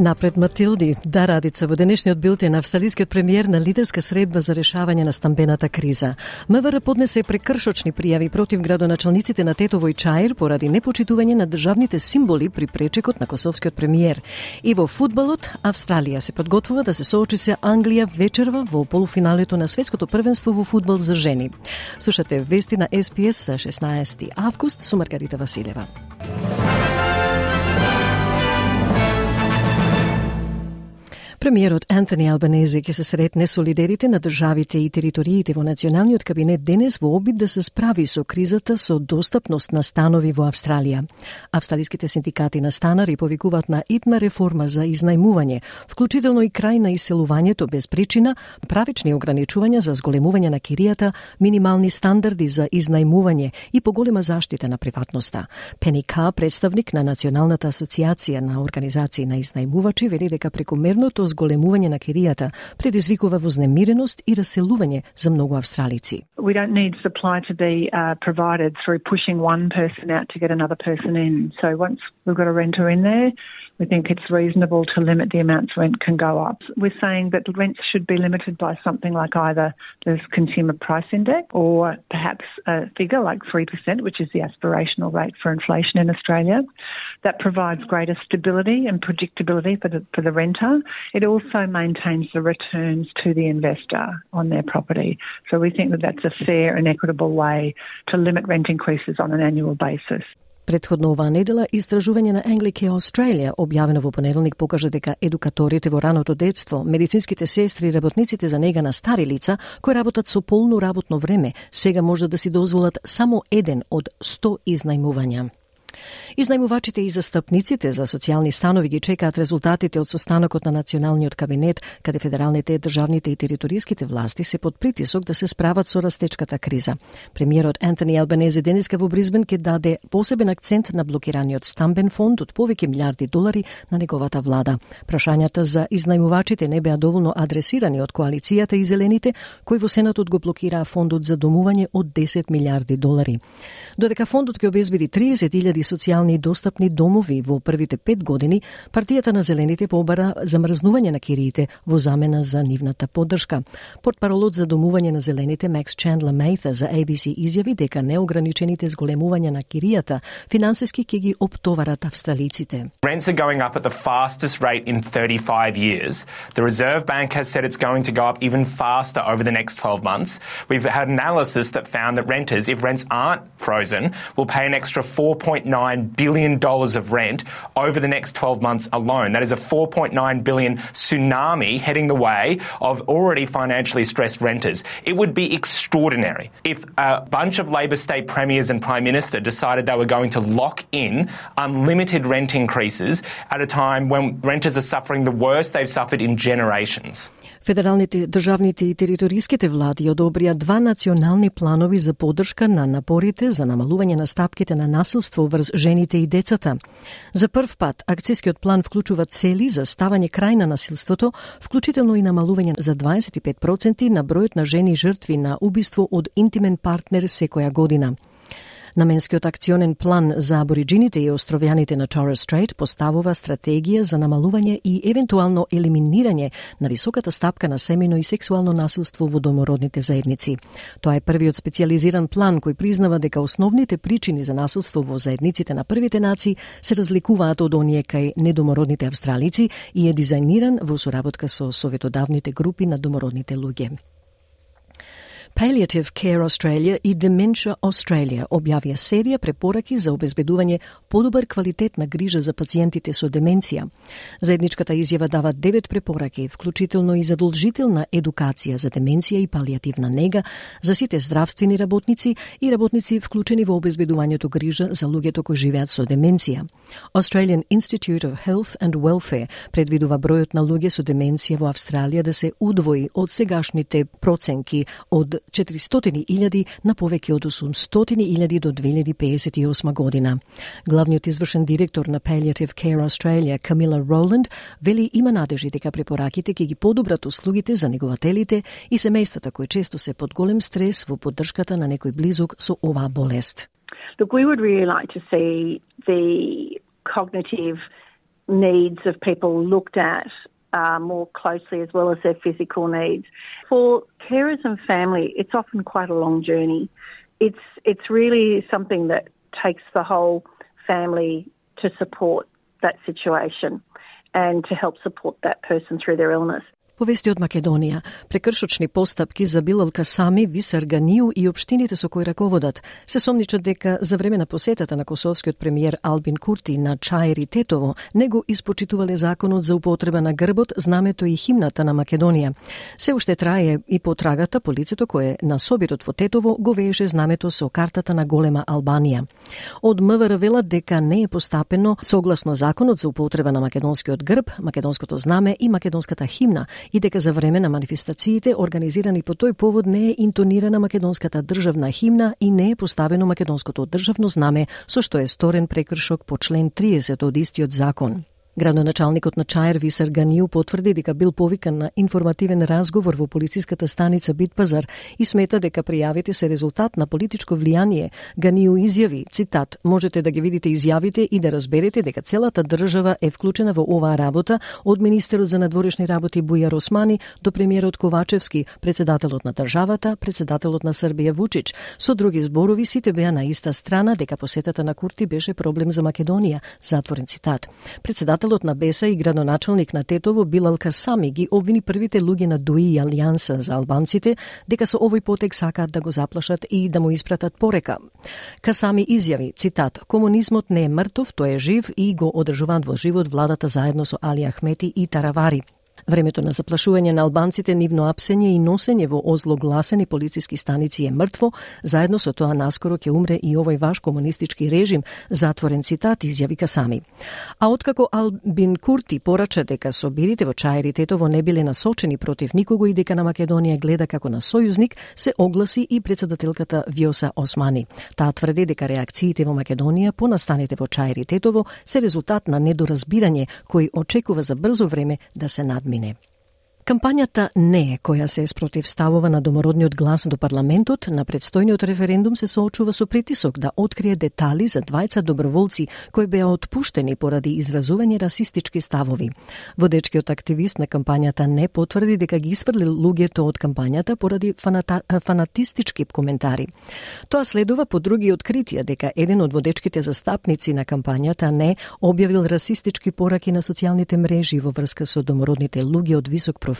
Напред Матилди, да Радица, во денешниот билтен австралискиот премиер на лидерска средба за решавање на стамбената криза. МВР поднесе прекршочни пријави против градоначалниците на Тетово и Чаир поради непочитување на државните символи при пречекот на косовскиот премиер. И во фудбалот, Австралија се подготвува да се соочи се Англија вечерва во полуфиналето на светското првенство во фудбал за жени. Слушате вести на СПС за 16 август со Маргарита Василева. Премиерот Антони Албанези ќе се сретне со лидерите на државите и териториите во националниот кабинет денес во обид да се справи со кризата со достапност на станови во Австралија. Австралиските синдикати на станари повикуваат на итна реформа за изнајмување, вклучително и крај на иселувањето без причина, правични ограничувања за зголемување на киријата, минимални стандарди за изнајмување и поголема заштита на приватноста. Пени Ка, представник на Националната асоциација на организации на изнајмувачи, вели дека прекомерното зголемување на киријата предизвикува вознемиреност и раселување за многу австралици. We don't need supply to be uh, provided through pushing one person out to get another person in. So once we've got a renter in there, we think it's reasonable to limit the amounts rent can go up. We're saying that rents should be limited by something like either the consumer price index or perhaps a figure like 3%, which is the aspirational rate for inflation in Australia. That provides greater stability and predictability for the, for the renter. It also maintains the returns to the investor on their property. So we think that that's a fair and equitable way to limit rent increases on an annual basis. Предходно оваа недела, истражување на Anglicare Австралија, објавено во понеделник, покажа дека едукаторите во раното детство, медицинските сестри и работниците за нега на стари лица, кои работат со полно работно време, сега може да си дозволат само еден од 100 изнајмувања. Изнајмувачите и застапниците за социјални станови ги чекаат резултатите од состанокот на Националниот кабинет, каде федералните, државните и териториските власти се под притисок да се справат со растечката криза. Премиерот Антони Албанези денеска во Бризбен ќе даде посебен акцент на блокираниот стамбен фонд од повеќе милиарди долари на неговата влада. Прашањата за изнајмувачите не беа доволно адресирани од коалицијата и зелените, кои во Сенатот го блокираа фондот за домување од 10 милиарди долари. Додека фондот ќе обезбеди 30.000 социјални и достапни домови во првите пет години, партијата на Зелените побара замрзнување на кириите во замена за нивната поддршка. Портпаролот за домување на Зелените Макс Чендла Мейта за ABC изјави дека неограничените зголемувања на киријата финансиски ќе ги оптоварат австралиците. Rents are going up at the fastest rate in 35 years. The Reserve Bank has said it's going to go up even faster over the next 12 months. We've had analysis that found that renters, if rents aren't frozen, will pay an extra 4.9 $4.9 billion of rent over the next 12 months alone. That is a $4.9 billion tsunami heading the way of already financially stressed renters. It would be extraordinary if a bunch of Labor state premiers and prime minister decided they were going to lock in unlimited rent increases at a time when renters are suffering the worst they've suffered in generations. Федералните, државните и териториските влади одобрија два национални планови за поддршка на напорите за намалување на стапките на насилство врз жените и децата. За прв пат, акцијскиот план вклучува цели за ставање крај на насилството, вклучително и намалување за 25% на бројот на жени жртви на убиство од интимен партнер секоја година. Наменскиот акционен план за абориджините и островјаните на Торрес Стрейт поставува стратегија за намалување и евентуално елиминирање на високата стапка на семено и сексуално насилство во домородните заедници. Тоа е првиот специализиран план кој признава дека основните причини за насилство во заедниците на првите нации се разликуваат од оние кај недомородните австралици и е дизајниран во соработка со советодавните групи на домородните луѓе. Palliative Care Australia и Dementia Australia објавија серија препораки за обезбедување подобар квалитет на грижа за пациентите со деменција. Заедничката изјава дава девет препораки, вклучително и задолжителна едукација за деменција и палиативна нега за сите здравствени работници и работници вклучени во обезбедувањето грижа за луѓето кои живеат со деменција. Australian Institute of Health and Welfare предвидува бројот на луѓе со деменција во Австралија да се удвои од сегашните проценки од 400.000 на повеќе од 800.000 до 2058 година. Главниот извршен директор на Palliative Care Australia, Камила Роланд, вели има надежи дека препораките ќе ги подобрат услугите за негователите и семејствата кои често се под голем стрес во поддршката на некој близок со оваа болест. Look, we would really like to see the cognitive needs of people looked at uh, more closely as well as their physical needs. For carers and family, it's often quite a long journey. It's, it's really something that takes the whole family to support that situation and to help support that person through their illness. Повести од Македонија, прекршочни постапки за Билал Касами, Висар Ганију и општините со кои раководат се сомничат дека за време на посетата на косовскиот премиер Албин Курти на Чаери Тетово не го испочитувале законот за употреба на грбот, знамето и химната на Македонија. Се уште трае и потрагата по лицето кое на собирот во Тетово го вееше знамето со картата на голема Албанија. Од МВР велат дека не е постапено согласно законот за употреба на македонскиот грб, македонското знаме и македонската химна и дека за време на манифестациите организирани по тој повод не е интонирана македонската државна химна и не е поставено македонското државно знаме, со што е сторен прекршок по член 30 од истиот закон. Градоначалникот на Чаер Висар Ганију потврди дека бил повикан на информативен разговор во полициската станица Битпазар и смета дека пријавите се резултат на политичко влијание. Ганију изјави, цитат, можете да ги видите изјавите и да разберете дека целата држава е вклучена во оваа работа, од министерот за надворешни работи Бујар Османи до премиерот Ковачевски, председателот на државата, председателот на Србија Вучич. Со други зборови сите беа на иста страна дека посетата на Курти беше проблем за Македонија, затворен цитат. Председател Председателот на БЕСА и градоначалник на Тетово Билал Касами ги обвини првите луѓе на ДУИ и Алијанса за албанците дека со овој потек сакаат да го заплашат и да му испратат порека. Касами изјави, цитат, комунизмот не е мртов, тој е жив и го одржуваат во живот владата заедно со Али Ахмети и Таравари. Времето на заплашување на албанците, нивно апсење и носење во озлогласени полициски станици е мртво, заедно со тоа наскоро ќе умре и овој ваш комунистички режим, затворен цитат изјави сами. А откако Албин Курти порача дека собирите во Чаери Тетово не биле насочени против никого и дека на Македонија гледа како на сојузник, се огласи и председателката Виоса Османи. Таа тврди дека реакциите во Македонија по настаните во Чаери Тетово се резултат на недоразбирање кој очекува за брзо време да се надмине. mineb. Кампањата не е која се спротивставува на домородниот глас до парламентот на предстојниот референдум се соочува со притисок да открие детали за двајца доброволци кои беа отпуштени поради изразување расистички ставови. Водечкиот активист на кампањата не потврди дека ги сврли луѓето од кампањата поради фаната, фанатистички коментари. Тоа следува по други откритија дека еден од водечките застапници на кампањата не објавил расистички пораки на социјалните мрежи во врска со домородните луѓе од висок профил.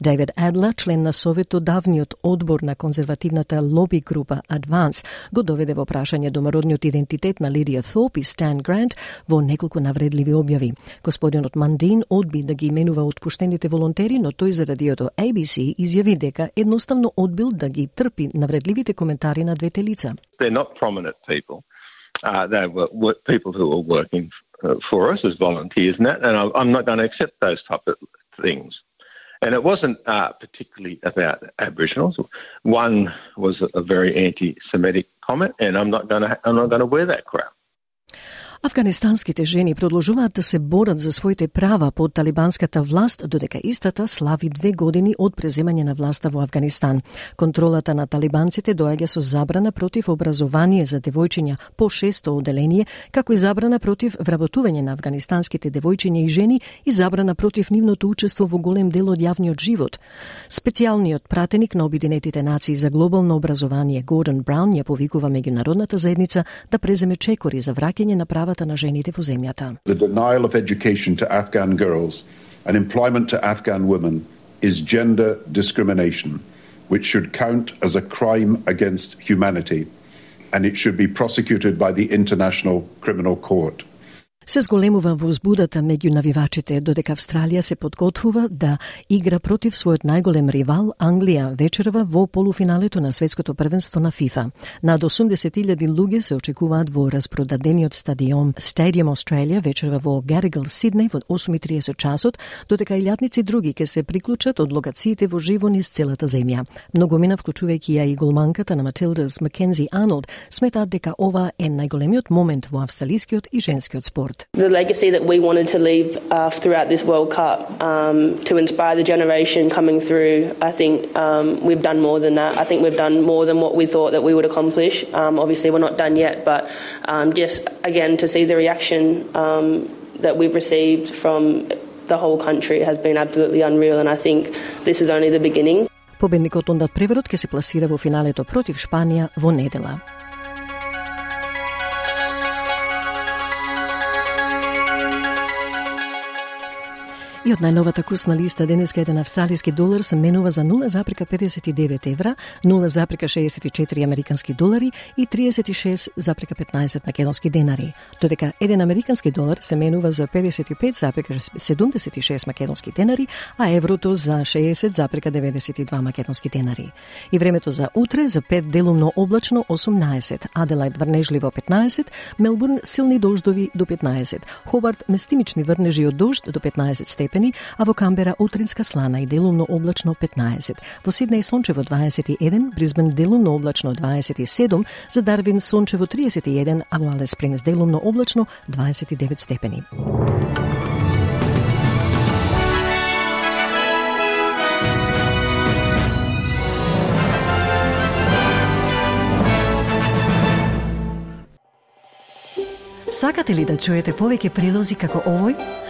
Дейвид Адла, член на Советот давниот одбор на конзервативната лоби група Advance, го доведе во прашање домородниот идентитет на Лидија Thorpe и Стан Грант во неколку навредливи објави. Господинот Мандин одби да ги именува отпуштените волонтери, но тој за радиото ABC изјави дека едноставно одбил да ги трпи навредливите коментари на двете лица. They're not prominent people. Uh, they were people who were working uh, for us as volunteers and that, and I'm not going to accept those type of things. And it wasn't uh, particularly about Aboriginals. One was a, very anti-Semitic comment, and I'm not going to I'm not going to wear that crap. Афганистанските жени продолжуваат да се борат за своите права под талибанската власт, додека истата слави две години од преземање на власта во Афганистан. Контролата на талибанците доаѓа со забрана против образование за девојчиња по шесто оделение, како и забрана против вработување на афганистанските девојчиња и жени и забрана против нивното учество во голем дел од јавниот живот. Специјалниот пратеник на Обединетите нации за глобално образование Гордон Браун ја повикува меѓународната заедница да преземе чекори за враќање на права правата на жените во земјата. The denial of education to Afghan girls and employment to Afghan women is gender discrimination, which should count as a crime against humanity and it should be prosecuted by the International Criminal Court. Се зголемува возбудата меѓу навивачите, додека Австралија се подготвува да игра против својот најголем ривал Англија вечерва во полуфиналето на светското првенство на ФИФА. Над 80.000 луѓе се очекуваат во распродадениот стадион Stadium Australia вечерва во Гаригал, Сиднеј во 8.30 часот, додека илјадници други ќе се приклучат од локациите во живо низ целата земја. Многумина, вклучувајќи ја и голманката на Матилдас Маккензи Арнолд, сметаат дека ова е најголемиот момент во австралискиот и женскиот спорт. The legacy that we wanted to leave uh, throughout this World Cup um, to inspire the generation coming through, I think um, we've done more than that. I think we've done more than what we thought that we would accomplish. Um, obviously, we're not done yet, but um, just again to see the reaction um, that we've received from the whole country has been absolutely unreal, and I think this is only the beginning. Победникот онда преворот ќе се пласира во финалето против Шпанија во недела. И од најновата курсна листа денеска еден австралиски долар се менува за 0,59 евра, 0,64 американски долари и 36,15 македонски денари, додека еден американски долар се менува за 55,76 македонски денари, а еврото за 60,92 македонски денари. И времето за утре за Пет делумно облачно 18, Аделајд врнежливо 15, Мелбурн силни дождови до 15, Хобарт местимични врнежи од дожд до 15 степени, степени, а во Камбера утринска слана и делумно облачно 15. Во Сиднеј сончево 21, Бризбен делумно облачно 27, за Дарвин сончево 31, а во Алес Спрингс делумно облачно 29 степени. Сакате ли да чуете повеќе прилози како овој?